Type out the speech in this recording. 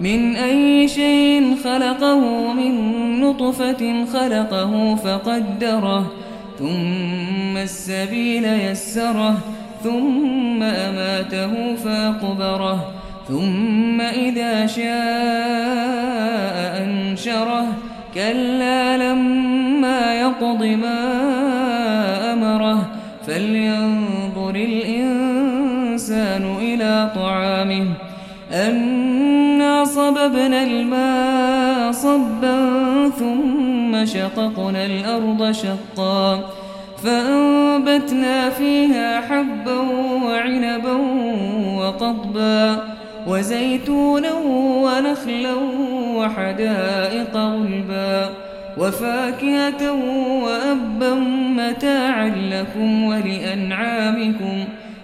من أي شيء خلقه من نطفة خلقه فقدره ثم السبيل يسره ثم أماته فأقبره ثم إذا شاء أنشره. كلا لما يقض ما أمره فلينظر الإنسان إلى طعامه. أنا صببنا الماء صبا ثم شققنا الأرض شقا فأنبتنا فيها حبا وعنبا وقضبا وزيتونا ونخلا وحدائق غلبا وفاكهة وأبا متاعا لكم ولأنعامكم